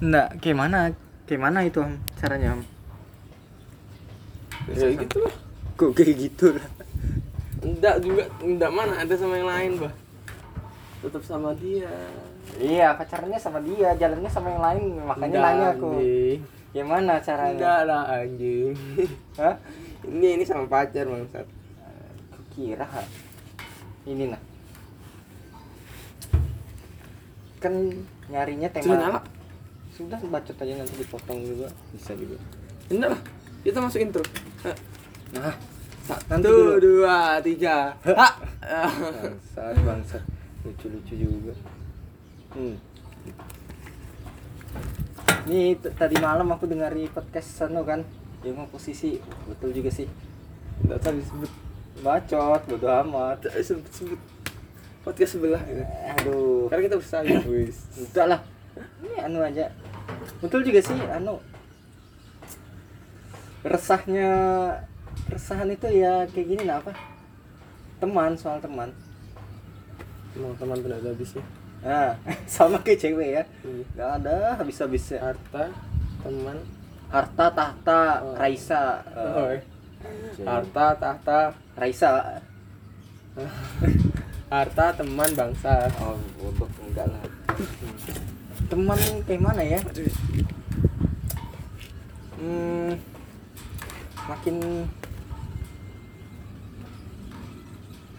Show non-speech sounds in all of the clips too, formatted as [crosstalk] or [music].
enggak kayak mana? Kayak mana itu Ham, caranya Ham? ya gitu lah. Kok kayak gitu? Lah enggak juga enggak mana ada sama yang lain bah. Tetap sama dia. Iya pacarnya sama dia jalannya sama yang lain makanya nanya aku. anjing. gimana caranya? Enggak lah anjing. Hah? ini ini sama pacar bangsat. Aku kira ini nah. Kan nyarinya tema sudah bacot aja nanti dipotong juga bisa juga. Enggak lah kita masuk intro. Nah satu dua tiga. Ha. Bangsat bangsat. Lucu lucu juga. Hmm. ini tadi malam aku dengar di podcast Sano kan? Dia mau posisi betul juga sih. Enggak tadi disebut. Bacot bodo amat. Sebut sebut. Podcast sebelah gitu. aduh. Karena kita wis [coughs] udah lah ini anu aja. Betul juga sih anu. Resahnya resahan itu ya kayak gini nah apa? Teman soal teman. Emang teman tidak ada habisnya nah [laughs] sama kayak cewek ya. Iya. nggak ada habis habisnya harta teman. Harta tahta Oh. Raisa. Oh, Eh, harta tahta. Raisa. [laughs] Harta teman bangsa. Oh bodoh enggak lah [laughs] teman kayak mana ya? Hmm, makin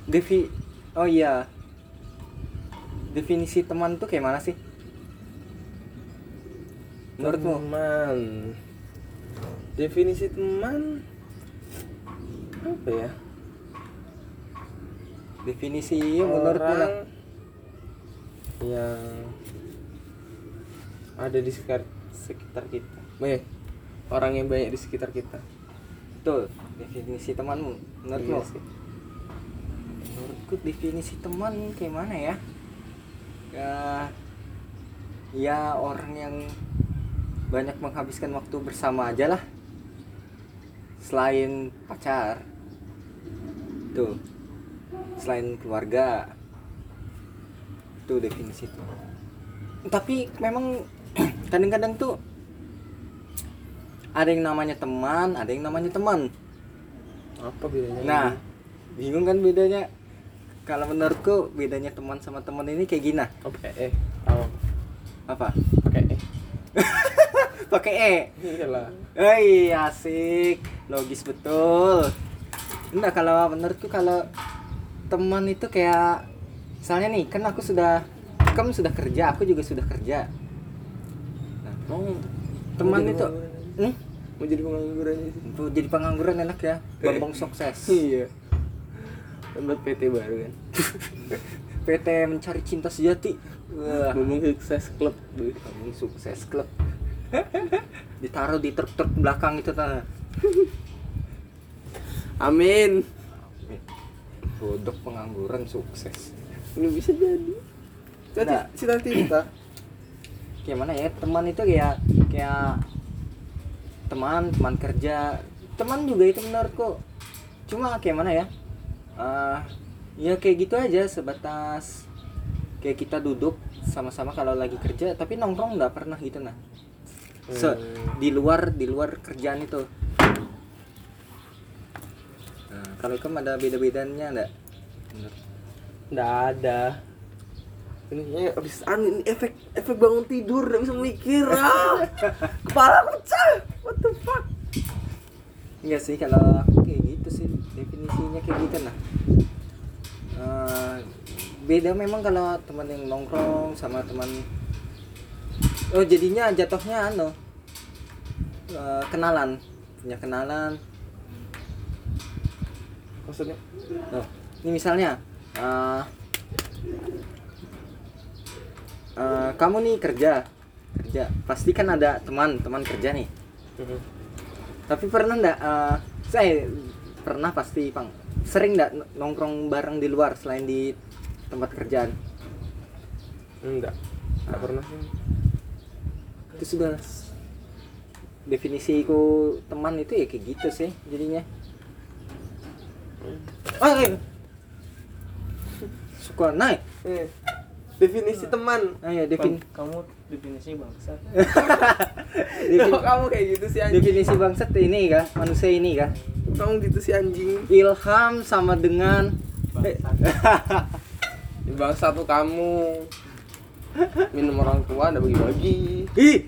devi oh iya. Definisi teman tuh kayak mana sih? Menurutmu? Teman. Definisi teman apa ya? Definisi menurutmu yang ada di sekitar sekitar kita. Eh orang yang banyak di sekitar kita. Tuh definisi temanmu. Menurutmu? Iya sih. menurutku definisi teman kayak mana ya? Ya ya orang yang banyak menghabiskan waktu bersama aja lah. Selain pacar. Tuh. Selain keluarga. Itu definisi. Tuh tapi memang [clears throat] kadang-kadang tuh ada yang namanya teman ada yang namanya teman apa bedanya Nah, bingung kan bedanya? Kalau menurutku bedanya teman sama teman ini kayak gini. nah. oh pakai eh tahu Apa? pakai eh [laughs] Pakai E. iyalah Hei, asik. Logis betul. Enggak kalau menurutku kalau teman itu kayak misalnya nih, kan aku sudah kamu sudah kerja, aku juga sudah kerja. Oh teman mau jadi itu pengangguran. hmm? mau jadi pengangguran sih Tuh, jadi pengangguran enak ya. Bambang sukses. [laughs] iya buat PT baru kan [laughs] PT mencari cinta sejati. Wah. sukses klub. Kamu sukses klub. [laughs] Ditaruh di truk-truk belakang itu tanah. amin Bodok pengangguran sukses. ini bisa jadi Nah. cita cita Kayak mana ya? Teman itu kayak kayak teman, teman kerja. Teman juga itu menurutku. Cuma kayak mana ya? Eh, ya kayak gitu aja sebatas kayak kita duduk sama-sama kalau lagi kerja tapi nongkrong nggak pernah gitu nah Se- Hmm. di luar di luar kerjaan itu nah, kalau kamu ada beda-bedanya enggak nggak ada ini kayaknya abis anu ini efek efek bangun tidur nggak bisa mikir ah. [laughs] Kepala pecah what the fuck? Enggak sih kalau aku kayak gitu sih definisinya kayak gitu nah Eh, beda memang kalau teman yang nongkrong sama teman oh jadinya jatuhnya anu eh, kenalan punya kenalan. Maksudnya? Oh ini misalnya eh, eh, kamu nih kerja kerja pasti kan ada teman teman kerja nih Tapi pernah ndak eh, saya pernah pasti Pang. Sering ndak nongkrong bareng di luar selain di tempat kerjaan? enggak enggak pernah sih Itu sudah definisiku teman itu ya kayak gitu sih jadinya. Oh, eh. Suka naik. eh definisi teman. Ah ya defin kamu definisinya bangsat. [laughs] Defin- Kok kamu kayak gitu sih anjing? Definisi bangsat ini kah? Manusia ini kah? kamu gitu sih anjing. Ilham sama dengan eh, di bangsa tuh kamu. Minum orang tua ada bagi-bagi. Ih,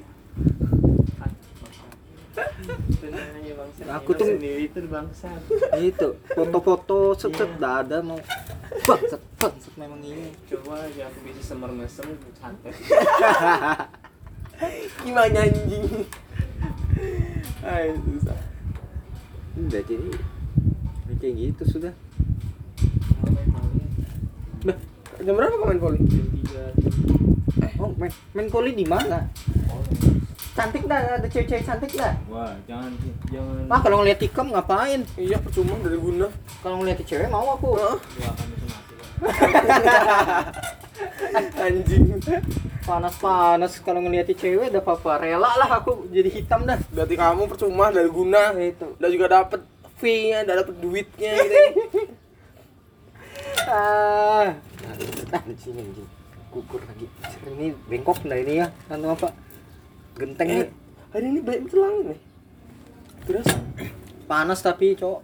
bangsat. Aku tuh- sendiri itu bangsat. Itu foto-foto set set dah ada mau bangsat bangsat memang ini. coba aja aku bisa semer mesem santai [laughs] gimana anjing Ay, susah Udah jadi ya kayak gitu sudah. Bah, jam berapa kau main volley? jam tiga Oh, main, main volley di mana? Cantik dah, ada cewek-cewek cantik dah. wah jangan jangan Ah, kalau ngeliat tikam ngapain? Iya, percuma dari guna. Kalau ngeliat cewek mau aku. Lah [laughs] Anjing. Panas-panas kalau ngeliat cewek udah apa-apa. Rela lah aku jadi hitam dah. Berarti kamu percuma dari guna. Itu. Udah juga dapet fee-nya, udah dapet duitnya gitu. [laughs] Ah, nah, di sini anjing. Kukur lagi. Ini bengkok nah ini ya. Anu apa? Genteng eh, hari ini baik betul langit nih. Terus? Panas tapi, Cok.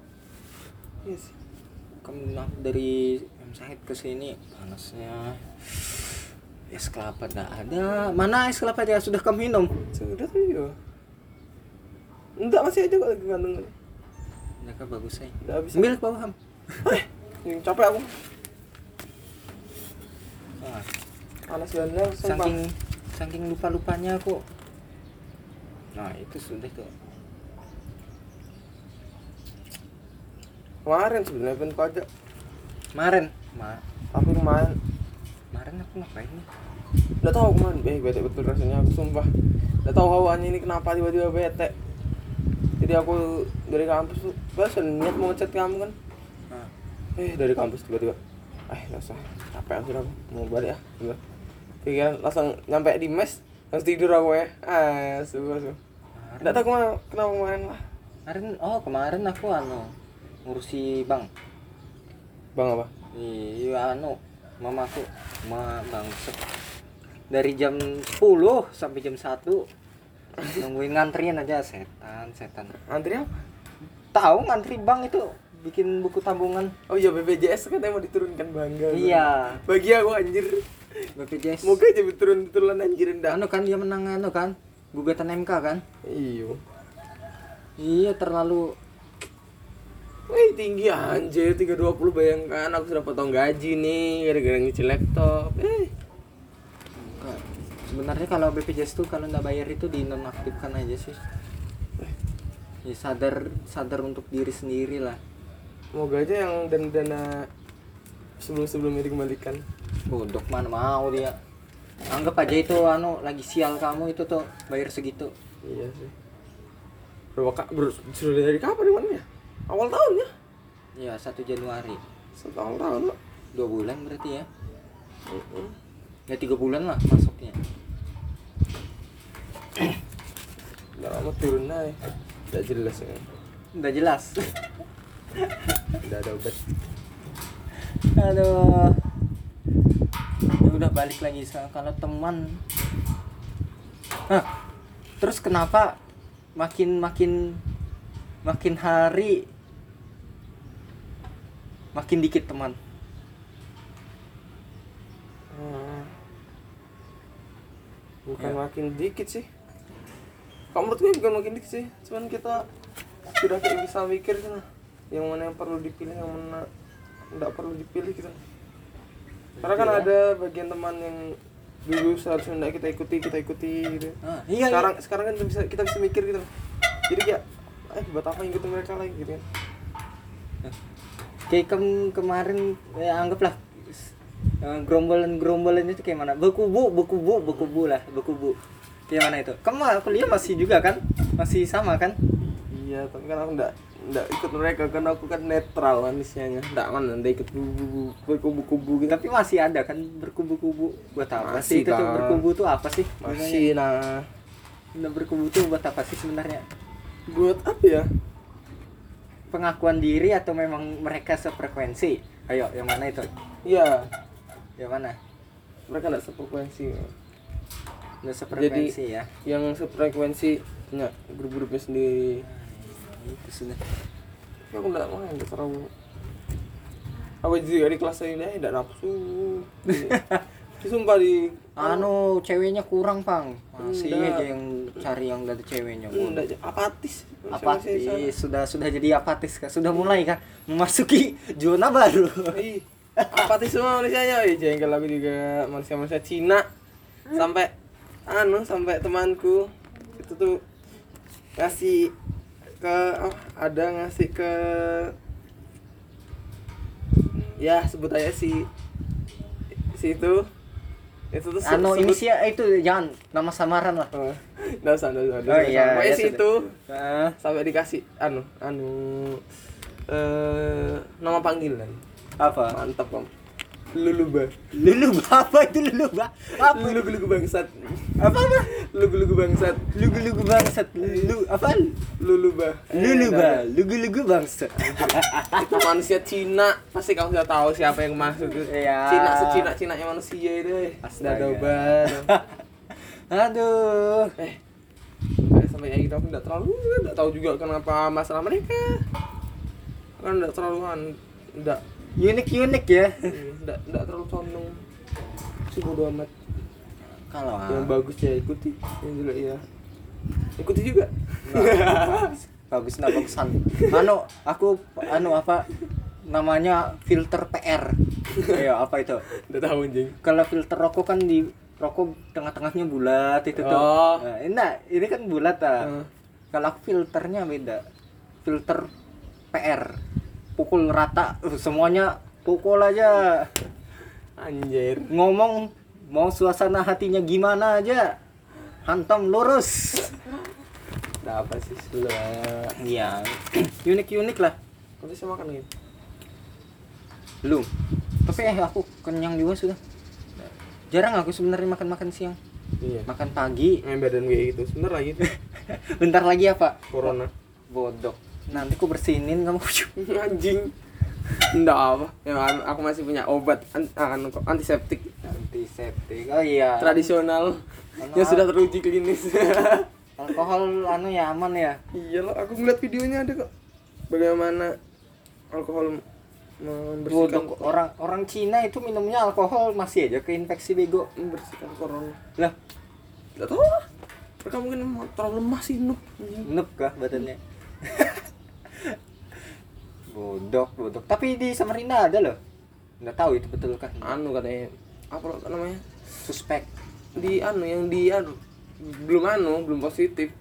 Yes. Kamu dari M Sahid ke sini panasnya. Es kelapa enggak ada. Mana es kelapa dia sudah kamu minum? Sudah tuh ya. Enggak masih aja kok lagi gantung. Mereka bagus saya. Udah habis. Ambil ke bawah, Ham. Yang capek aku. Panas sumpah. saking saking lupa-lupanya aku. Nah, itu sudah tuh. Kemarin sebenarnya pengen kau. Kemarin, ma Tapi kemarin kemarin aku ngapain nih? Udah tahu kemarin, eh bete betul rasanya aku sumpah. Udah tahu hawannya ini kenapa tiba-tiba bete. Jadi aku dari kampus tuh, biasa niat mau ngechat kamu kan. Ah, Eh dari kampus tiba-tiba, eh nggak usah, capek aku sudah mau balik ya. Gitu. Pikiran langsung nyampe di mes, langsung tidur aku ya. Ah, suka suka. Nggak tahu ke mana, kenapa kemarin lah. Kemarin, oh kemarin aku anu ngurusi bang. Bang apa? Iya anu, mamaku, ma bangset. Dari jam 10 sampai jam 1 nungguin ngantriin aja setan, setan. Antri apa? Tahu ngantri bang itu bikin buku tabungan. Oh iya BPJS katanya mau diturunkan bangga. Iya, Bagi aku anjir. BPJS. Semoga aja turun-turunan anjir ndak. Anu kan dia menang anu kan, gugatan MK kan? Iyo. Iya terlalu Wih tinggi anjir 320 bayangkan aku sudah potong gaji nih gara-gara ngisi laptop. Eh. Sebenarnya kalau BPJS tuh kalau nggak bayar itu dinonaktifkan aja sih. Ya sadar sadar untuk diri sendiri lah. semoga aja yang dana-dana sebelum-sebelumnya dikembalikan. Bodoh mana mau dia. Anggap aja itu anu lagi sial kamu itu tuh bayar segitu. Iya sih. Berapa sudah dari kapan di mana ya? Awal tahun ya? Ya 1 Januari. Setahun tahun lah. Dua bulan berarti ya. Mm-mm. Ya tiga bulan lah masuknya. [coughs] Udah lama turun aja. Udah jelas ya. Udah jelas. Udah ada obat. Aduh. Ya udah balik lagi kalau teman. Hah. Terus kenapa makin makin makin hari makin dikit teman? Hmm. Bukan Ya. makin dikit sih. Kalau menurut gue bukan makin dikit sih. Cuman kita sudah kayak bisa mikir gitu. Yang mana yang perlu dipilih, yang mana tidak perlu dipilih gitu. Karena kan Iya. ada bagian teman yang dulu seharusnya tidak kita ikuti, kita ikuti gitu. Ah, iya, sekarang sekarang kan kita bisa kita bisa mikir gitu. Jadi kayak eh buat apa ngikutin mereka lagi gitu kan. Kayak kem kemarin ya anggaplah eh, gerombolan-gerombolan itu kayak mana? Berkubu, berkubu, berkubu lah, berkubu. Kayak mana itu? Kamu kuliah masih juga kan? Masih sama kan? Iya, tapi kan aku enggak enggak ikut mereka karena aku kan netral manusianya. Enggak kan enggak ikut berkubu-kubu gitu. Tapi masih ada kan berkubu-kubu. Buat apa sih Masih itu tuh lah. berkubu tuh apa sih? Masih nah. Udah berkubu tuh buat apa sih sebenarnya? Buat apa ya? Pengakuan diri atau memang mereka sefrekuensi? Ayo, yang mana itu? Iya, Yang mana? mereka nggak sefrekuensi Udah sefrekuensi ya. yang sefrekuensi punya grup-grupnya sendiri Itu sudah. tapi aku nggak nggak terlalu. Aku juga di kelas ini tidak nafsu. [laughs] Sumpah di Anu ceweknya kurang, Pang. Masih Enggak. aja yang cari yang dari ceweknya. enggak apatis. Apatis sudah sudah jadi apatis kak. Sudah mulai kak. Memasuki [laughs] zona baru. Ih, apatis semua manusianya Ih, jengkel aku juga. Manusia-manusia Cina. Sampai anu sampai temanku. Itu tuh ngasih ke oh, ada ngasih ke ya sebut aja si si itu. Itu tuh anu sebut- ini sih itu jangan nama samaran lah. Oh, nggak usah, nggak usah. Oh, iya, Pokoknya ya si itu. Ah, sampai dikasih anu anu eh nama panggilan. Apa? Mantap om luluba. Lulu [laughs] apa itu lulu apa? Lugu lugu bangsat. Apa apa? Lugu lugu bangsat. Lugu lugu bangsat. Lu apa? Luluba. Lulu Eh, ba lugu lugu bangsat. Itu manusia Cina. Pasti kamu sudah tahu siapa yang masuk itu. Iya. Cina secina Cina yang manusia itu eh. Astaga. [laughs] Aduh. Eh. Sampai kayak gitu aku nggak terlalu nggak tahu juga kenapa masalah mereka. Kan nggak terlalu nggak unik unik ya. Nggak nggak terlalu condong. Si bodo amat. Kalau yang bagus ya ikuti. Yang jelek ya. Ikuti juga. Bagus nggak bagusan. Anu aku anu apa namanya filter PR Ayo apa itu? Udah tahu anjing. Kalau filter rokok kan di rokok tengah-tengahnya bulat itu tuh. Oh. nah, ini nah, ini kan bulat ah. Hmm. kalau aku filternya beda. Filter PR pukul rata semuanya pukul aja. Anjir. Ngomong mau suasana hatinya gimana aja. Hantam lurus. Apa sih sudah iya. Unik-unik lah. Nanti saya makan gitu belum. Tapi eh aku kenyang juga sudah. Jarang aku sebenarnya makan makan siang. Iya. Makan pagi. Main badan kayak gitu. Sebentar lagi. [laughs] Bentar lagi apa corona. Bodoh nanti ku bersinin kamu. [laughs] Anjing. Enggak apa. Ya anu, aku masih punya obat an- anu kok antiseptik. Antiseptik. Oh iya. Tradisional. Anu, yang sudah teruji klinis [laughs] alkohol anu ya aman ya? Iya loh aku ngeliat videonya ada kok. Bagaimana alkohol membersihkan bodoh orang orang Cina itu minumnya alkohol masih aja keinfeksi bego. Membersihkan corona. Lah. Gak tau lah. Mereka mungkin terlalu lemah sih anjing. nup kah badannya bodoh bodoh tapi di Samarinda ada loh. Nggak tahu itu betul kan anu katanya apa lo namanya? Suspek. Di anu yang di anu belum anu belum positif.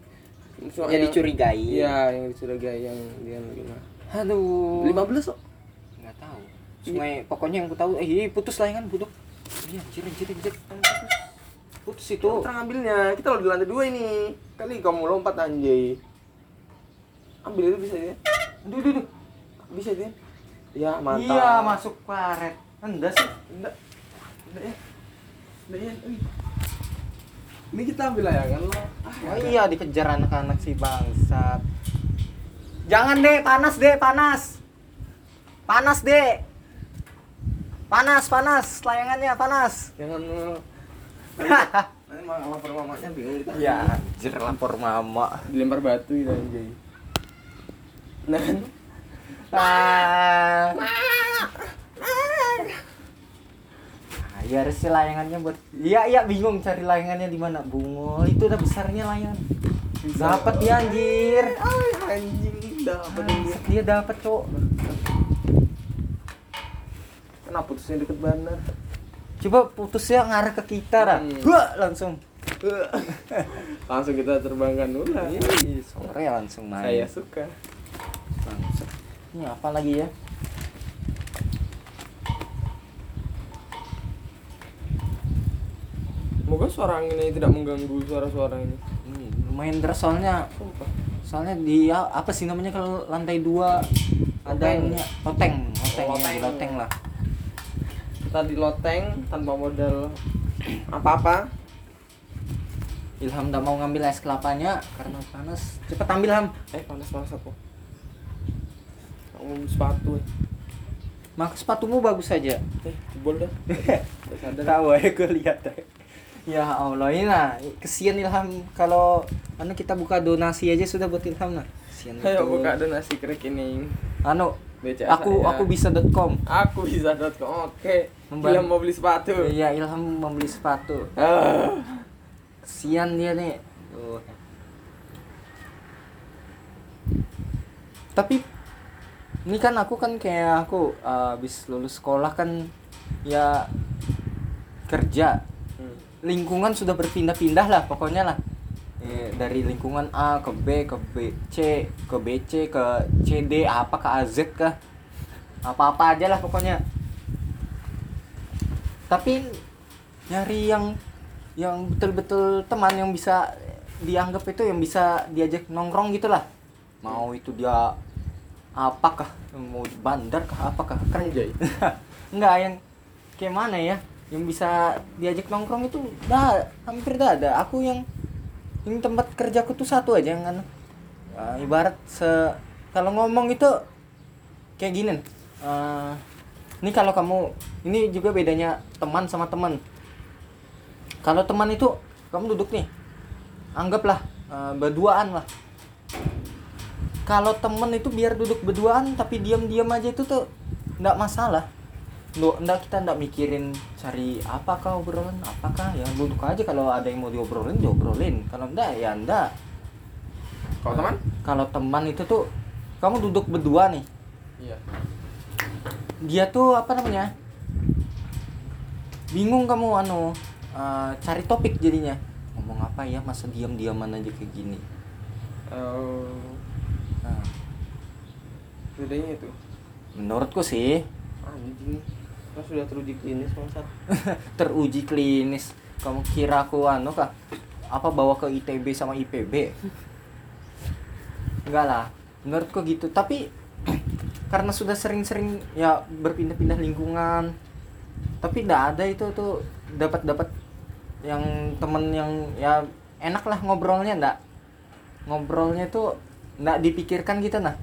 Ya yang- dicurigai. Iya yang dicurigai yang dia gimana. Aduh. 15 kok? Nggak tahu. Sungai pokoknya yang ku tahu eh iya, putus layangan bodoh iya anjir anjir anjir. Putus putus itu. Kita ngambilnya kita lo di lantai dua ini. Kali kamu lompat anjay. Ambil itu bisa ya. Aduh aduh, aduh. Bisa dia? Ya mantap. Iya masuk karet. Enggak sih. Enggak. Enggak ya? Enggak ya? Ui. ini kita ambil layangan lo ah, oh iya dikejar anak-anak si bangsat. Jangan deh panas deh panas. Panas deh panas panas. Layangannya panas. Jangan lo [laughs] nanti malah lapor mamanya bingung. Kita ya anjir lapor mama. Dilempar batu gitu anjay. Nah ah ya harus sih layangannya buat iya iya bingung cari layangannya di mana. Bungul itu udah besarnya layangan. Dapat dia anjir. Anjing dapat dia dia dapat cok. Kenapa putusnya deket banget. Coba putusnya ngarah ke kita dah Hmm. Wah, langsung. Langsung kita terbangkan ulah Ih, sore langsung main. Saya suka. Bangsat. Ini apa lagi ya Semoga suara angin ini tidak mengganggu suara-suara ini. ini lumayan deras soalnya Sumpah. soalnya di ya, apa sih namanya kalau lantai dua ada Loteng. ininya loteng loteng, Oh, loteng. loteng lah Kita di loteng tanpa modal apa-apa. Ilham tak mau ngambil es kelapanya karena panas cepet ambil Ham Eh panas panas aku. Mau sepatu. eh. maka sepatumu bagus saja eh jebol dah tahu ya gue lihat ya Allah ini nah kesian Ilham kalau anu kita buka donasi aja sudah buat Ilham nah kesian ayo betul. buka donasi rekening anu BCA aku saya. aku bisa.com aku bisa.com oke Membantu. Ilham mau beli sepatu iya Ilham membeli sepatu ah. kesian dia nih Tuh. tapi ini kan aku kan kayak aku uh, habis lulus sekolah kan ya kerja. Hmm. lingkungan sudah berpindah-pindah lah pokoknya lah. Eh, dari lingkungan A ke B ke B C ke BC ke CD apa ke AZ kah apa-apa aja lah pokoknya. Tapi nyari yang yang betul-betul teman yang bisa dianggap itu yang bisa diajak nongkrong gitulah mau itu dia apakah mau bandar kah? Apakah kan Anjay. [laughs] enggak yang kayak mana ya? Yang bisa diajak nongkrong itu dah hampir dah ada. Aku yang yang tempat kerjaku tuh satu aja yang kan uh, ibarat se kalau ngomong itu kayak gini uh, ini kalau kamu ini juga bedanya teman sama teman. Kalau teman itu kamu duduk nih. Anggaplah uh, berduaan lah kalau temen itu biar duduk berduaan tapi diam-diam aja itu tuh nggak masalah. Nggak, nggak kita nggak mikirin cari apakah obrolan apakah ya duduk aja. Kalau ada yang mau diobrolin diobrolin. Kalau enggak ya enggak kalau teman? Kalau teman itu tuh kamu duduk berdua nih. Iya. Dia tuh apa namanya bingung kamu anu eh, cari topik jadinya. Ngomong apa ya masa diam-diaman aja kayak gini? Oh nah, bedanya itu? Menurutku sih. Anjing. Kan sudah teruji klinis bangsat. [laughs] Teruji klinis. Kamu kira aku anu kah? Apa bawa ke ITB sama IPB enggak lah. Menurutku gitu. Tapi [clears throat] karena sudah sering-sering ya berpindah-pindah lingkungan. Tapi tidak ada itu tuh dapat dapat yang temen yang ya enak lah ngobrolnya ndak. Ngobrolnya tuh ndak dipikirkan gitu nah.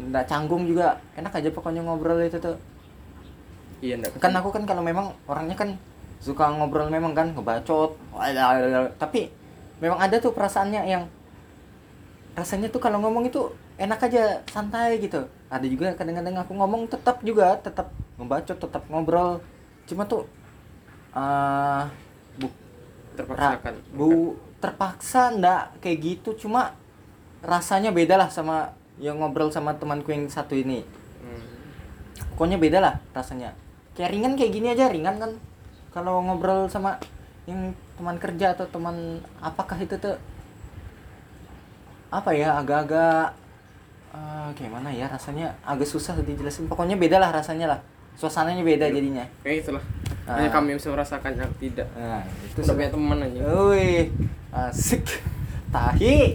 Ndak canggung juga. Enak aja pokoknya ngobrol itu tuh. Iya enggak kan aku kan kalau memang orangnya kan suka ngobrol memang kan ngebacot tapi memang ada tuh perasaannya yang rasanya tuh kalau ngomong itu enak aja santai gitu. Ada juga kadang-kadang aku ngomong tetap juga tetap ngebacot tetap ngobrol. Cuma tuh eh bu terpaksakan. bu terpaksa ndak kayak gitu. Cuma rasanya beda lah sama yang ngobrol sama temanku yang satu ini. Hmm. pokoknya beda lah rasanya. Kayak ringan kayak gini aja ringan kan? Kalau ngobrol sama yang teman kerja atau teman apakah itu tuh apa ya agak-agak kayak mana ya rasanya? Agak susah dijelasin. Pokoknya beda lah rasanya lah. Suasananya beda jadinya. Kayak itulah. Ah. hanya kami yang bisa merasakan yang tidak. Nah itu udah punya teman aja. Wih, asik. Tahi.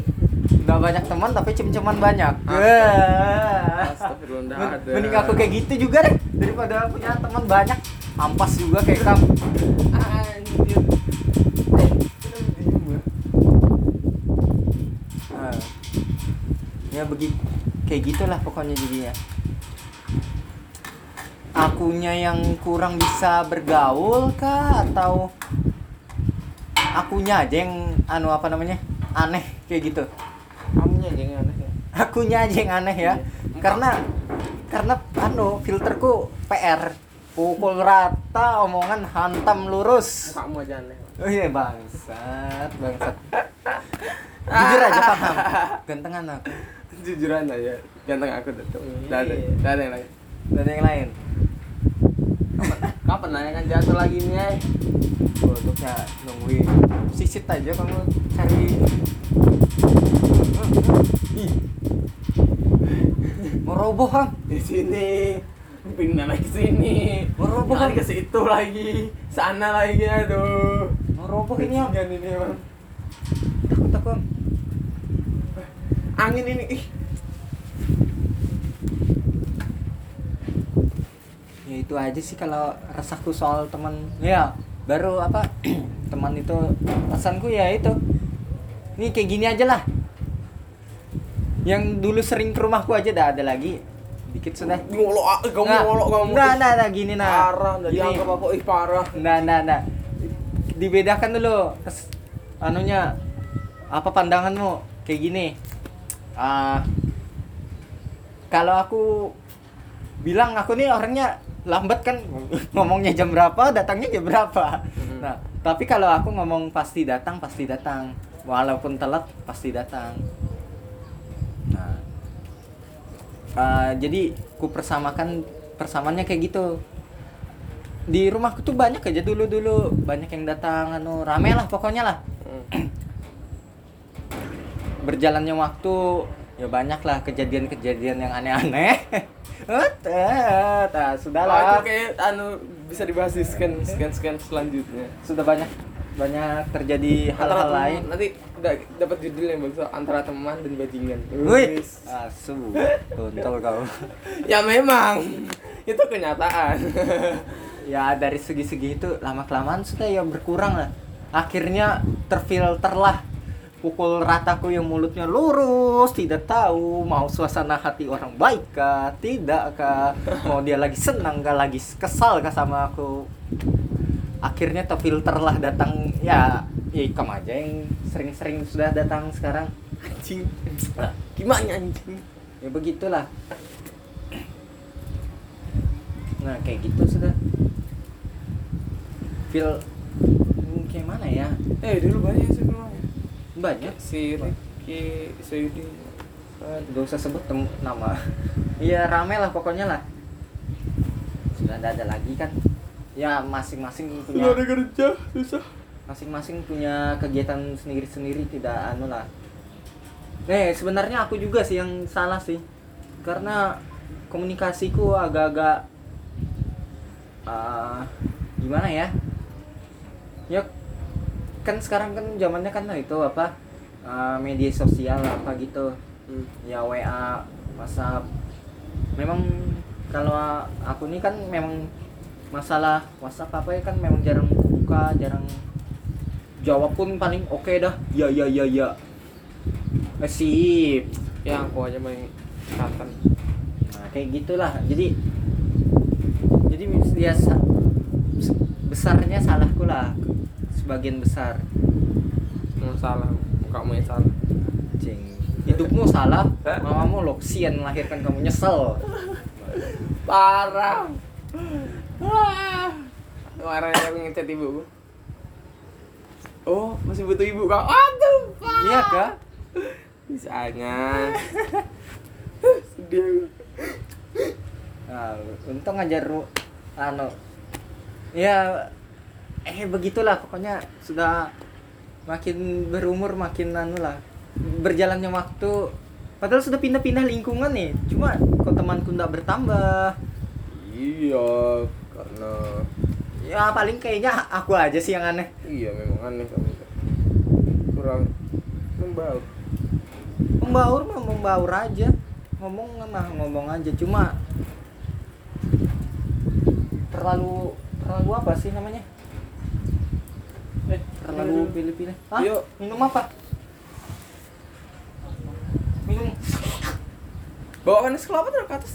Udah banyak teman tapi cem-ceman banyak. Ah. Nggak. Mending aku kayak gitu juga deh daripada punya teman banyak. Ampas juga kayak kamu. anjir eh Nah. Ya begitu kayak gitulah pokoknya jadinya. Akunya yang kurang bisa bergaul kah atau akunya aja yang anu apa namanya? Aneh kayak gitu. kamunya aja yang aneh ya? Akunya aja yang aneh ya. Iya. karena karena anu filterku PR pukul rata omongan hantam lurus. Kamu aja aneh oh iya bangsat bangsat. Jujur aja paham gantengan aku. Jujuran aja ganteng aku tuh Iya. Nggak ada yang lain. Ada yang lain kapan nanya kan jatuh lagi nih eh? produknya nungguin. Sisit aja kamu cari. Mau roboh kang? Di sini. Pindah lagi sini. Mau roboh kan? ke situ lagi. Sana lagi aduh. Mau roboh ini Bajingan ini emang takut aku Am. angin ini ih ya itu aja sih kalau rasaku soal teman ya baru apa [clears throat] teman itu pesanku ya itu. Ini kayak gini aja lah. Yang dulu sering ke rumahku aja dah ada lagi. Dikit sudah. Ngolok ah, kamu Nah, ngolok kamu. nah nah nah gini nah. Parah Gini. dianggap apa ih parah. Nah, nah, nah. Dibedakan dulu. Kes- anunya apa pandanganmu? Kayak gini. Ah, kalau aku bilang aku nih orangnya lambat kan ngomongnya jam berapa, datangnya jam berapa. Mhm. Nah, tapi kalau aku ngomong pasti datang, pasti datang. Walaupun telat pasti datang. Nah, ah, jadi ku persamakan persamaannya kayak gitu di rumahku tuh banyak aja dulu dulu banyak yang datang anu rame lah pokoknya lah Hmm. [clears throat] berjalannya waktu ya banyak lah kejadian-kejadian yang aneh-aneh. [laughs] Ut, eh, nah, sudah Oh, lah itu kayak anu bisa dibahas di scan scan scan selanjutnya. Sudah banyak banyak terjadi hal-hal lain. nanti udah dapat judul yang bagus antara teman dan bajingan. Wih, asu, tuntol kau. [laughs] ya memang. Itu kenyataan. [laughs] Ya dari segi-segi itu lama kelamaan sudah ya berkurang lah. Akhirnya terfilter lah pukul rataku yang mulutnya lurus, tidak tahu mau suasana hati orang baik kah, tidak kah, mau dia lagi senang kah, lagi kesal kah sama aku. Akhirnya terfilter lah datang ya, ya kamu aja yang sering-sering sudah datang sekarang. anjing gimana anjing Ya begitulah. Nah kayak gitu sudah. Feel kayak mana ya? eh dulu banyak sih Banyak. si Ricky Saidi Gak usah sebut nama. [laughs] Iya rame lah pokoknya lah. Sudah ada, ada lagi kan. Ya masing-masing punya ada kerja susah masing-masing punya kegiatan sendiri-sendiri tidak anu lah. Eh sebenarnya aku juga sih yang salah sih. Karena komunikasiku agak-agak ah, gimana ya? Ya kan sekarang kan zamannya kan itu apa? ah, media sosial apa gitu. hmm. Ya WA, WhatsApp. Memang kalau aku nih kan memang masalah WhatsApp apa ya kan memang jarang buka, jarang jawab pun paling oke dah. Ya ya ya ya. Eh, sip. ya aku aja main katan Nah, kayak gitulah. Jadi jadi ya sa- besarnya salahku lah. Sebagian besar. nggak salah kamu yang salah Cing. Hidupmu salah, mamamu loksian melahirkan kamu nyesel. parah Ah. kemarin aku ngechat ibu oh masih butuh ibu kak aduh pak Iya kah? bisanya sedih Nah, untung aja ru anu. Ya eh begitulah pokoknya sudah makin berumur makin anu lah. Berjalannya waktu padahal sudah pindah-pindah lingkungan nih. Cuma kok temanku ndak bertambah. iya karena Ya paling kayaknya aku aja sih yang aneh. iya memang aneh kamu kurang membaur Membaur mah membaur aja. Ngomong mah ngomong aja cuma terlalu terlalu apa sih namanya? Terlalu pilih-pilih. Yuk. Minum apa? Minum. bawakan es kelapa taruh ke atas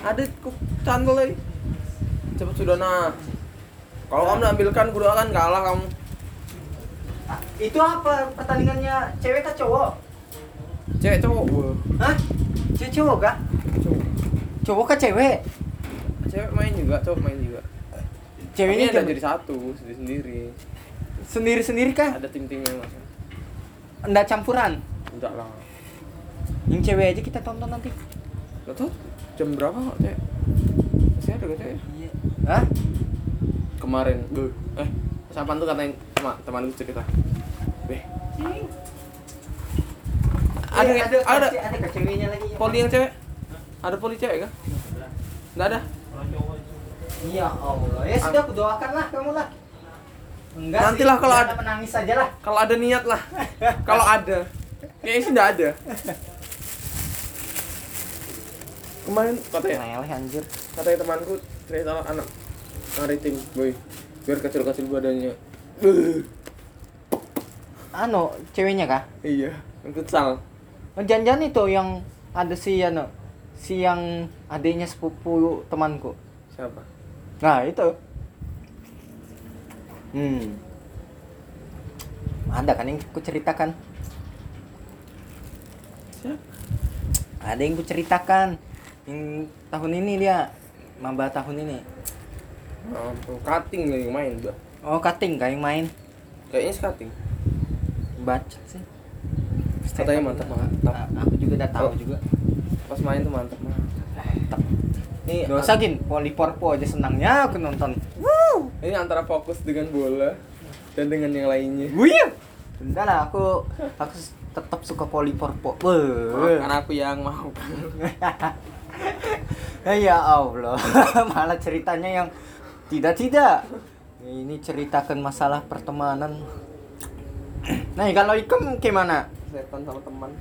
ada kok candle lagi cepet sudah nah kalau kamu ambilkan gue akan kalah kamu Itu apa pertandingannya cewek kah cowok? cewek cowok Hah? Cewek cowok kah? cowok Cowok kah cewek? cewek main juga cowok main juga Ceweknya ada jadi satu sendiri sendiri sendiri-sendiri kah? ada tim timnya mas Enggak campuran. enggak lah Yang cewek aja kita tonton nanti. Gak tau jam berapa kok cewek masih ada gak cewek Iya. Hah? kemarin gue eh siapa tuh katanya sama teman gue cerita Beh ada Eh, ada ada ada ceweknya lagi? poli yang cewek ada poli cewek kah nggak ada Iya Allah. Ya sudah aku doakan lah kamu lah. Enggak Nantilah sih, kalau jangan ada- menangis aja lah. kalau ada niat lah. Kalau ada. Kayaknya sih nggak ada. Kemarin katanya Meleleh anjir. katanya temanku cerita anak. Maritim boy. Biar kecil-kecil badannya. Anu, ceweknya kah? iya yang futsal. Oh, jangan-jangan itu yang ada si anu si yang adiknya sepupu temanku. Siapa? Nah itu hmm. Ada kan yang ku ceritakan siapa? Ada yang ku ceritakan yang tahun ini dia maba tahun ini. Ampun cutting yang main bah oh cutting kayak yang main? Kayaknya cutting. Baca sih. Katanya mantap, mantap. A- aku juga udah tahu Oh. juga. Pas main tuh mantap mantap mantap ini Gak usah gin, Poliporpo aja senangnya aku nonton. Ini antara fokus dengan bola dan dengan yang lainnya Wih, Bentar lah, aku aku tetap suka Poliporpo. Weh. karena aku yang mau [laughs] ya Allah, [laughs] malah ceritanya yang tidak tidak. Ini ceritakan masalah pertemanan. [clears throat] Nah, kalau Ikem gimana? setan sama teman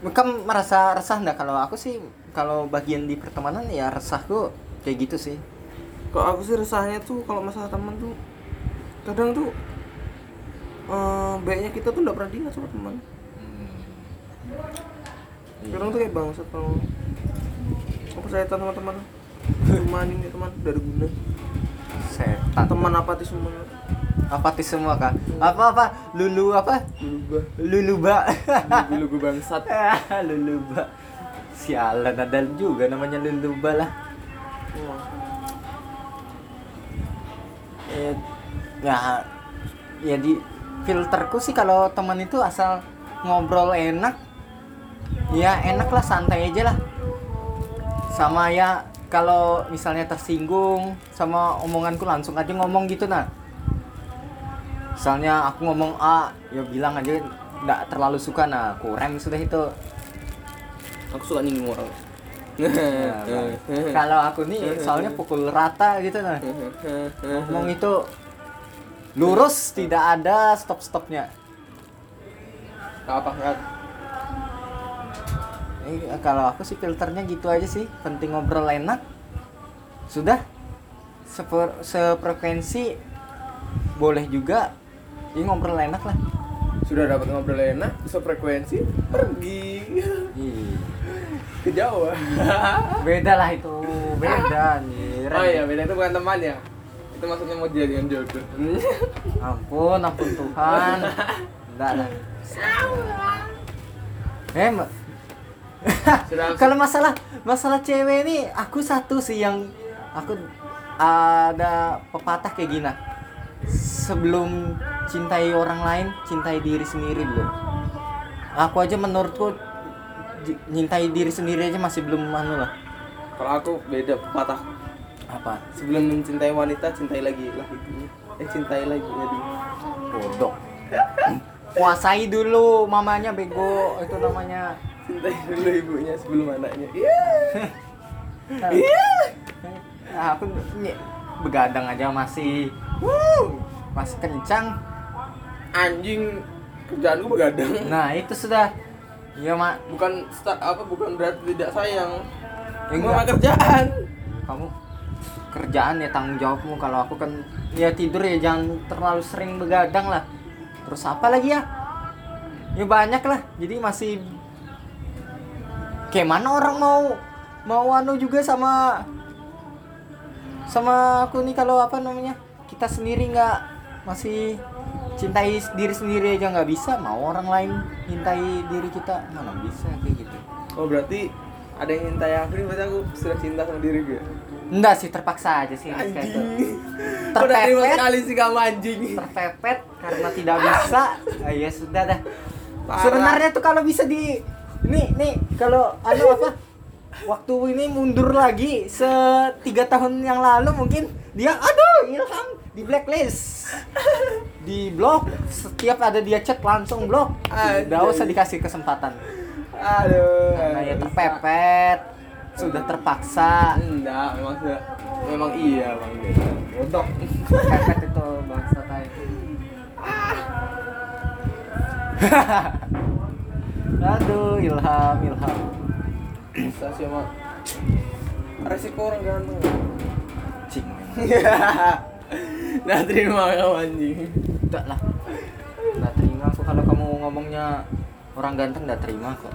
Ikem merasa resah nggak? Kalau aku sih, kalau bagian di pertemanan ya resahku kayak gitu sih. Kok aku sih resahnya tuh kalau masalah teman tuh kadang tuh eh baiknya kita tuh nggak pernah diingat sama teman kadang tuh kayak bangsat kalau aku setan sama teman cuma ini teman dari guna Setan. teman apatis semua apatis semua kak. Apa apa? Lulu apa? Luluba. Dulu gue bangsat. [laughs] Luluba. Sialan ada juga namanya luluba lah Ya ya di filterku sih kalau teman itu asal ngobrol enak ya enak lah santai aja lah. Sama ya kalau misalnya tersinggung sama omonganku langsung aja ngomong gitu nah misalnya aku ngomong A ya bilang aja nggak terlalu suka nah rem sudah itu. Aku suka nyinggung orang Nah, kalau aku nih [laughs] soalnya pukul rata gitu nah. Ngomong itu lurus [laughs] tidak ada stop stopnya apa Eh, kalau aku sih filternya gitu aja sih. Penting ngobrol enak. Sudah. Seper, sefrekuensi boleh juga. Ini ngobrol enak lah. Sudah dapat ngobrol enak sefrekuensi pergi. Ih, ke Jawa [laughs] beda lah itu beda anjir. Oh iya beda itu bukan teman ya? Itu maksudnya mau jadian jodoh. [laughs] Ampun ampun Tuhan. Enggak lah. Eh [laughs] kalau masalah masalah cewek ini aku satu sih yang aku ada pepatah kayak gini. Sebelum cintai orang lain cintai diri sendiri dulu. Aku aja menurutku nyintai diri sendiri aja masih belum anu lah. Kalau aku beda patah. Apa? Sebelum mencintai wanita cintai lagi lagi eh cintai lagi dulu bodoh. [coughs] Kuasai dulu mamanya bego itu namanya. Cintai dulu ibunya sebelum anaknya. [laughs] Iya. Iya. Nah, aku begadang aja masih. Wuh, masih kencang. anjing kerjaanku begadang. Nah, itu sudah ya mak bukan start apa bukan berarti tidak sayang Ya, Cuma enggak. kerjaan kamu kerjaan ya tanggung jawabmu kalau aku kan ya tidur ya jangan terlalu sering begadang lah. Terus apa lagi ya? Ya banyak lah. Jadi masih kayak mana orang mau mau anu juga sama sama aku nih kalau apa namanya kita sendiri nggak masih cintai diri sendiri aja nggak bisa mau orang lain cintai diri kita mana bisa kayak gitu. Oh berarti ada yang cintai aku nih berarti aku sudah cinta sama diri gue? Enggak sih terpaksa aja sih kayak gitu. [laughs] anjing udah terima Terpepet. sekali sih kamu anjing? Terpepet karena tidak bisa. [laughs] Ah, ya sudah dah. Parah. sebenarnya tuh kalau bisa di nih nih kalau anu apa? Waktu ini mundur lagi se tiga tahun yang lalu mungkin dia aduh ilham di blacklist. Di blok setiap ada dia chat langsung blok udah usah dikasih kesempatan. Aduh. Karena ya terpepet sudah terpaksa. Enggak memang sudah. Memang iya bang. Bodoh. Terpepet itu bangsa kayak aduh ilham ilham. Bisa sih emang resiko orang ganteng. Cing [laughs] nah terima kamu anjing. Enggak lah. Nggak terima aku kalau kamu ngomongnya orang ganteng nggak terima kok.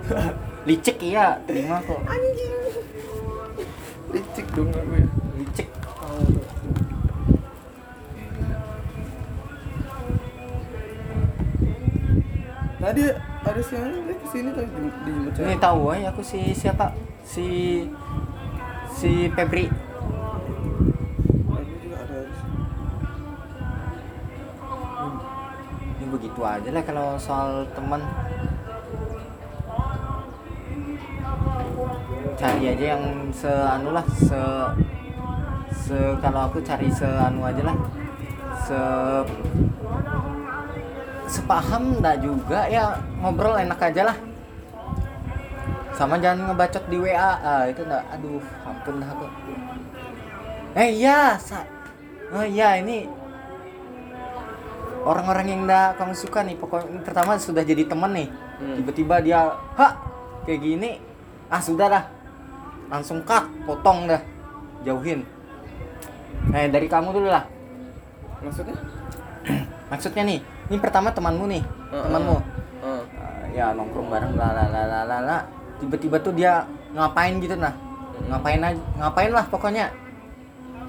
Licik iya terima kok. Licik dong aku ya licik. Tadi ada siapa dia ke sini tadi di, ini tahu ya aku si siapa? Si si Febri begitu aja lah kalau soal teman cari aja yang seanu lah se se kalau aku cari seanu aja lah. Se sepaham enggak juga ya ngobrol enak aja lah. Sama jangan ngebacot di WA ah, itu enggak aduh ampun dah aku. Eh iya sa oh iya ini orang-orang yang enggak kamu suka nih pokoknya pertama sudah jadi teman nih Hmm. tiba-tiba dia hak kayak gini? Ah sudah dah. Langsung cut potong dah. Jauhin. Eh dari kamu dulu lah. Maksudnya? [clears throat] Maksudnya nih ini pertama temanmu nih Heeh. temanmu. Heeh. Uh, ya nongkrong bareng lah lah lah lah lah lah. tiba-tiba tuh dia ngapain gitu nah. Ngapain aja ngapain lah pokoknya.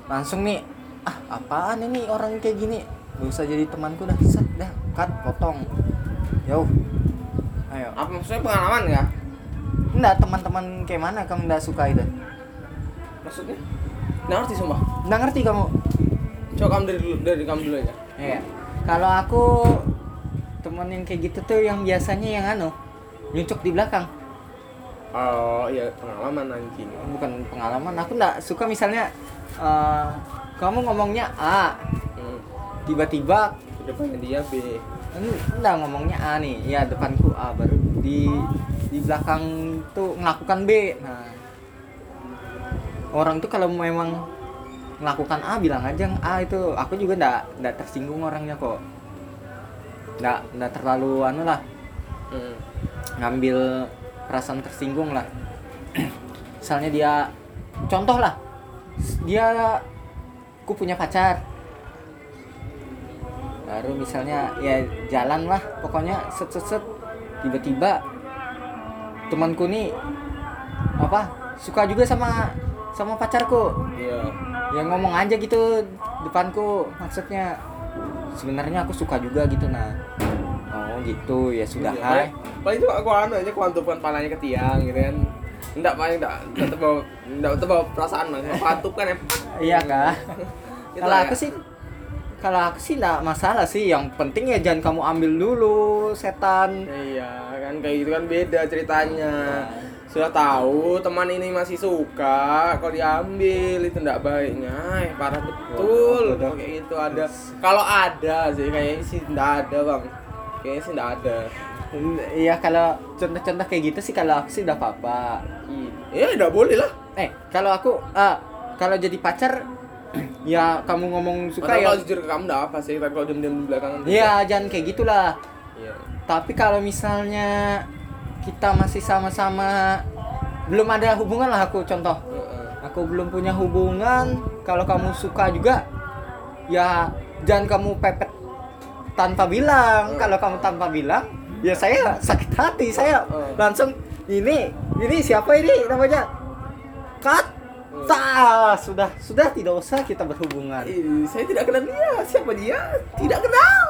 Langsung nih ah apaan ini orang kayak gini gak usah jadi temanku dah set dah cut potong. Jauh ayo. Apa maksudnya pengalaman ya enggak teman-teman kayak mana kamu enggak suka itu? Maksudnya? Nggak ngerti sumpah. Enggak ngerti kamu. Coba kamu dari dulu dari kamu dulu aja. Iya. Kalau aku teman yang kayak gitu tuh yang biasanya yang anu nyucuk di belakang. oh iya pengalaman anjing. Bukan pengalaman. Aku nggak suka misalnya eh, kamu ngomongnya A. tiba-tiba depannya dia B enggak ngomongnya A nih. Ya depanku A baru di di belakang tuh melakukan B. Nah. Orang tuh kalau memang melakukan A bilang aja A itu aku juga ndak ndak tersinggung orangnya kok. Ndak ndak terlalu anu lah hmm. ngambil perasaan tersinggung lah [clears throat] misalnya dia contoh lah dia aku punya pacar baru misalnya ya jalan lah pokoknya set set set. Tiba-tiba temanku nih apa suka juga sama sama pacarku. Iya. Ya ngomong aja gitu depanku maksudnya sebenarnya aku suka juga gitu nah oh gitu. Ya sudah Iya, hai. paling- itu aku anu aja aku antupkan palanya ke tiang gitu kan. Enggak paling enggak enggak terbawa enggak terbawa perasaan mas aku antupkan ya. Iya kak. [laughs] Gitu kalau aku sih, kalau aku sih nggak masalah sih. Yang penting ya jangan kamu ambil dulu setan. iya kan kayak gitu kan beda ceritanya. Sudah tahu teman ini masih suka kalau diambil itu enggak baiknya. Eh, parah betul. waduh. kayak gitu ada. Kalau ada sih kayaknya sih enggak ada bang. Kayaknya sih enggak ada. Iya kalau contoh-contoh kayak gitu sih kalau aku sih udah apa-apa. iya. Enggak boleh lah. Eh kalau aku, ah kalau jadi pacar, [clears throat] ya kamu ngomong suka ya. kalau jujur ke kamu enggak apa sih tapi kalau diam-diam di belakangan Iya jangan kayak gitulah. iya. Tapi kalau misalnya kita masih sama-sama belum ada hubungan lah aku contoh. Aku belum punya hubungan kalau kamu suka juga ya jangan kamu pepet tanpa bilang. Kalau kamu tanpa bilang ya saya sakit hati saya langsung ini ini siapa ini namanya? Cut Tah, sudah sudah tidak usah kita berhubungan Ih, saya tidak kenal dia. Siapa dia? Tidak kenal.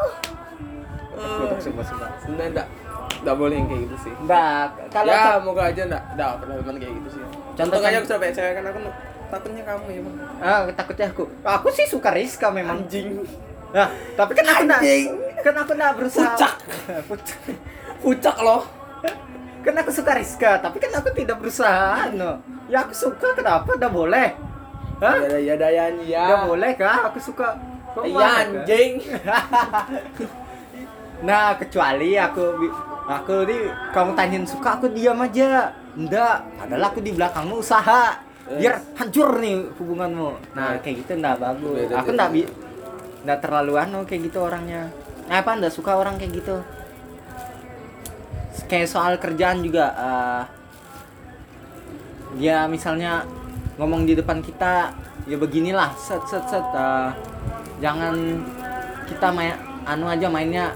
Untuk semua semua Sebenarnya enggak enggak boleh yang kayak gitu sih. Enggak, kalau ya, moga aja enggak enggak pernah teman kayak gitu sih. Contoh aja kan- aku sampai saya kan aku takutnya kamu ya, Bang. ah, takutnya aku aku sih suka Rizka memang Anjing. nah, tapi kan aku enggak kan aku enggak berusaha Pucak. [laughs] Pucak. Pucak loh. Kan aku suka Rizka tapi kan aku tidak berusaha no. Ya aku suka kenapa? Udah boleh. Hah? Ya ya dayan ya. udah boleh kah aku suka. Iya anjing. [laughs] nah kecuali aku aku nih kamu tanyain suka aku diam aja. Enggak padahal aku di belakangmu usaha. Biar hancur nih hubunganmu. Nah Nah. kayak gitu enggak bagus. Aku enggak bi enggak terlalu anu kayak gitu orangnya. Nah, apa enggak suka orang kayak gitu kayak soal kerjaan juga eh, ya misalnya ngomong di depan kita ya beginilah set set set eh, jangan kita main anu aja mainnya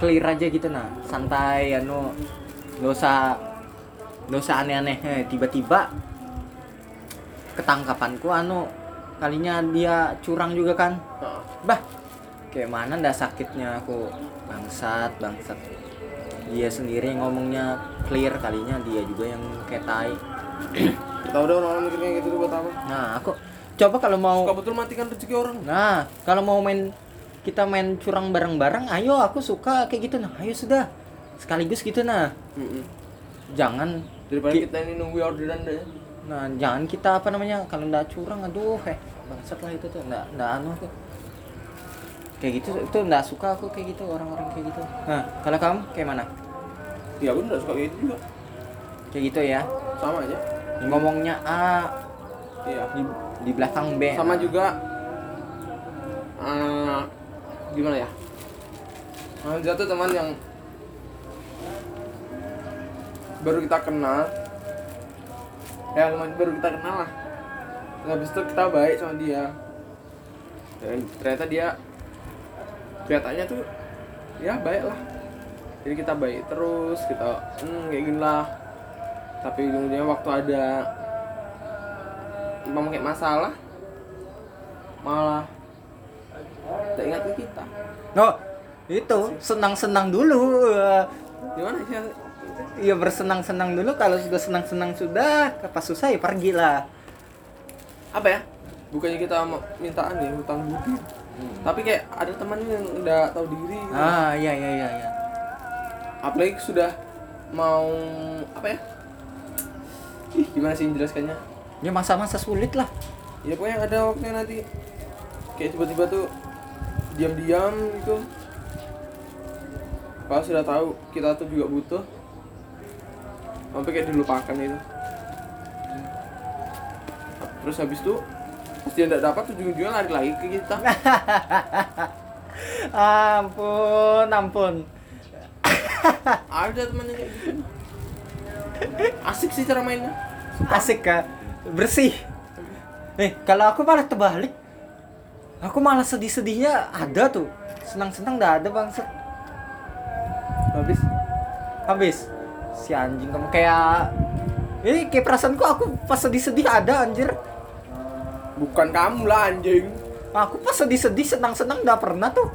clear aja gitu nah santai anu nggak usah nggak usah aneh-aneh Eh, tiba-tiba ketangkapanku anu kalinya dia curang juga kan? Heeh. bah kayak mana ndak sakitnya aku? Bangsat bangsat dia sendiri ngomongnya clear kalinya dia juga yang kayak tai Tahu dong orang mikir kayak gitu tuh buat apa? nah aku coba kalau mau Suka betul matikan rezeki orang. nah kalau mau main kita main curang bareng-bareng ayo aku suka kayak gitu nah ayo sudah sekaligus gitu nah Mm-mm. jangan Daripada Ki- kita ini nunggu orderan deh. nah jangan kita apa namanya kalau ndak curang aduh eh bangsat lah itu tuh ndak ndak anu tuh kayak gitu itu ndak suka aku kayak gitu orang-orang kayak gitu nah kalau kamu kayak mana Ya aku nggak suka kayak gitu juga. kayak gitu ya Sama aja. ngomongnya A Iya. di, di belakang B Sama juga. eh, gimana ya? Hamzah tuh teman yang baru kita kenal. Ya lumayan baru kita kenal lah. Habis itu kita baik sama dia. Dan ternyata dia kelihatannya tuh ya baik lah. Jadi kita baik terus, kita hmm, kayak gini lah. Tapi ujung-ujungnya waktu ada mau kayak masalah malah tak ingat ke kita. Oh itu senang-senang dulu gimana sih? Iya bersenang-senang dulu kalau sudah senang-senang sudah pas susah ya pergi lah apa ya? Bukannya kita mau mintaan ya hutang budi tapi kayak ada teman yang udah tahu diri. Gitu. ah iya iya iya iya. Apalagi sudah mau apa ya? Ih gimana sih menjelaskannya? Ya masa-masa sulit lah. Ya pokoknya ada waktunya nanti. Kayak tiba-tiba tuh diam-diam gitu. Kalau sudah tahu kita tuh juga butuh sampai kayak dilupakan itu. Terus habis itu pas dia nggak dapat ujung-ujungnya lari lagi ke kita. [laughs] Ampun ampun. Ada temannya kayak gitu. Asik sih cara mainnya. Asik kak. Bersih. Eh kalau aku malah terbalik. Aku malah sedih-sedihnya ada tuh. Senang-senang nggak ada bangsa habis? Habis. Si anjing kamu kayak ini kayak perasaanku aku pas sedih-sedih ada anjir bukan kamu lah anjing. Aku pas sedih-sedih senang-senang nggak pernah tuh.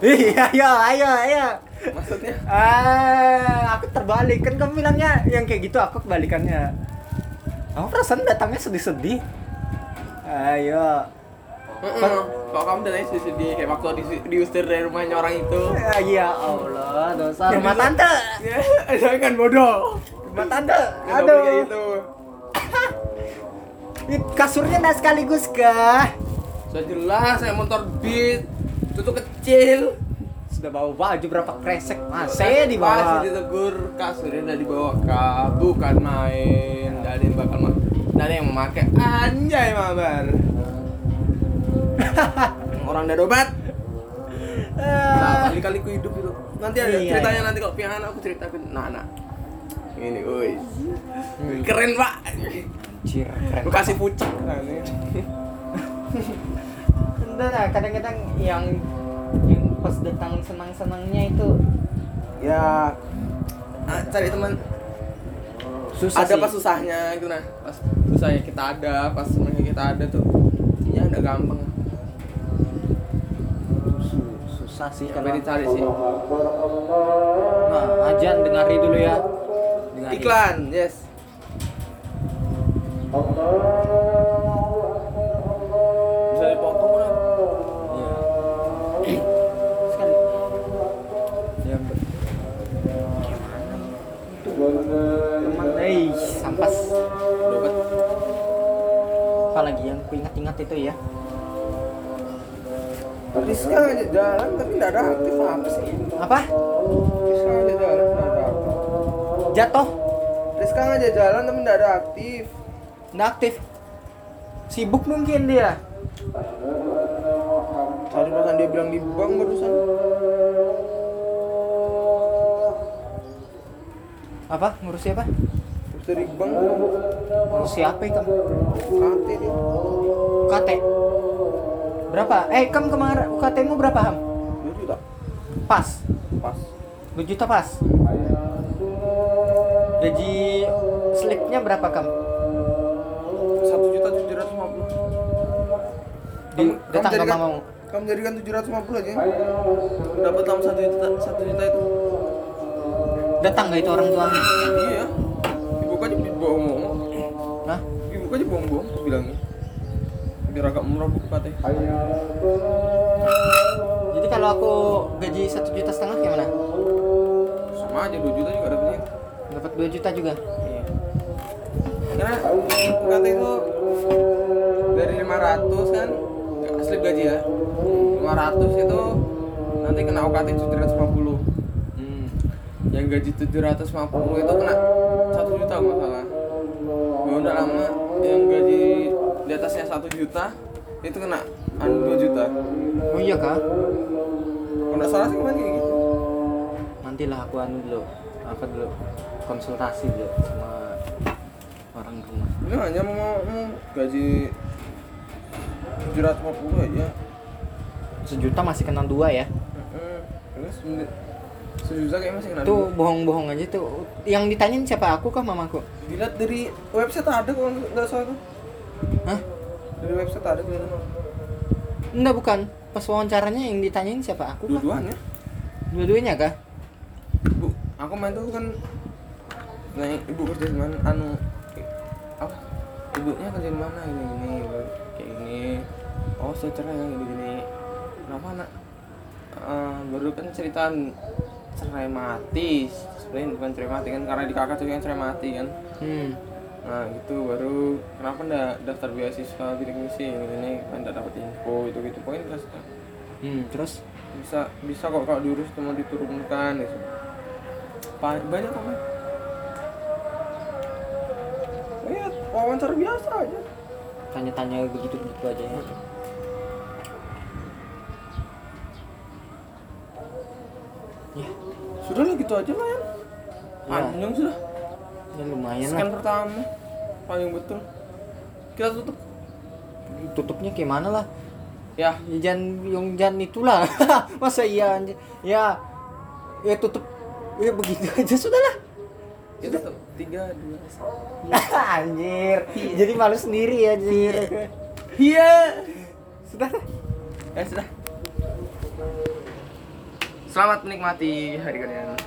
Iya ayo ayo ayo. Maksudnya? Ah aku terbalik. Kan kamu bilangnya yang kayak gitu aku kebalikannya. Aku perasaan datangnya sedih-sedih. Ayo. Heeh. Kok kamu udah nangis sedih kayak waktu di, diusir dari rumahnya orang itu. Ya Allah dosa rumah tante. Ya, [laughs] jangan bodoh. rumah tante. Aduh. gitu. Kasurnya nggak sekaligus kah Sudah jelas saya motor beat. Itu tuh kecil. sudah bawa baju berapa kresek masih di Masih bawah ditegur kasurnya udah dibawa kak. Bukan main. Nggak ada yang bakal ma nggak ada yang memakai. Anjay mabar. [laughs] Orang udah dobat. Nah kali kali ku hidup itu. Nanti ada Iya, ceritanya iya. nanti kok piano aku ceritakan. Nah nah. Ini woi. Keren pak Anjir, keren. Aku kasih pucuk nah, ini. Enggak lah, kadang-kadang yang yang pas datang senang-senangnya itu. Ya ah, cari teman. Susah ada sih. pas susahnya gitu nah. Pas susahnya kita ada pas senangnya kita ada tuh ya udah gampang. Su- susah sih tapi kalau dicari sih. Nah, ajan dengari dulu ya. Dengari. iklan yes bisa dipotong kan Iya. sekali. Ya ber- teman eh sampas. Dobat apalagi yang ku ingat-ingat itu ya. Rizka aja jalan tapi nggak ada aktif apa sih? Apa? Rizka aja jalan nggak ada aktif. Jatuh. Rizka aja jalan tapi nggak ada aktif nggak aktif. Sibuk mungkin dia. Tadi barusan dia bilang di bank barusan. Apa? Ngurus siapa terus dari bank. Ngurus siapa kamu kate dia. KT berapa? Eh kamu kemarin KT mu berapa ham? Dua juta. Pas. Pas. 2 juta pas. Gaji slipnya berapa kam di datang nggak mau kamu jadikan tujuh ratus lima puluh aja. Dapat dalam satu juta satu juta itu. Datang nggak itu orang tuanya? Iya. Ibu aja bohong-bohong Hah? ibu aja bohong-bohong bilangnya biar agak murah bu katanya. Jadi kalau aku gaji satu juta setengah gimana? Sama aja dua juta juga dapetnya. Dapat 2 juta juga? Iya. Karena kata itu dari 500 kan asli gaji ya. 500 itu nanti kena UKT 750. hmm. Yang gaji 750 itu kena 1 juta nggak salah. Ya udah lama yang gaji di atasnya 1 juta itu kena anu 2 juta. oh iya kak Kalau nggak salah sih kemarin kayak gitu. nantilah aku anu dulu apa dulu konsultasi dulu sama orang rumah Ini hanya mau, mau gaji 750 aja. sejuta masih kena dua ya. Terus sejuta kayak masih kena dua. bohong-bohong aja tuh yang ditanyain siapa aku kah mamaku Dilihat dari website ada kalau nggak salah tuh. Hah? Dari website ada tuh. enggak bukan pas wawancaranya yang ditanyain siapa aku kah Dua-duanya. dua-duanya kah Bu, aku main tuh kan nanya ibu kerja di mana anu i- apa ibunya kerja di mana ini ini oh saya cerai yang gini gini kenapa nak. Eh, baru kan cerita cerai mati. Sebenarnya bukan cerai mati kan karena di kakak tuh yang cerai mati kan. Hmm. Nah gitu. Baru kenapa ndak daftar beasiswa bidik misi ini ini kan ndak dapat info itu gitu poin terus hmm terus? Bisa bisa kok kalau diurus cuma diturunkan gitu. Banyak kok kan ya wawancara biasa aja. Tanya-tanya begitu begitu aja ya ya sudah lah gitu aja lah ya Ya. panjang sudah. Ya lumayan lah. Scan pertama. Paling betul. Kita tutup. Tutupnya gimana lah? Ya. Ya jangan yang jangan itulah. [laughs] Masa iya anjir ya. Ya tutup. Ya begitu [laughs] aja sudahlah kita tutup. Tiga dua satu. [laughs] Anjir. Jadi malu sendiri anjir. Iya. Sudah ya sudah selamat menikmati hari kalian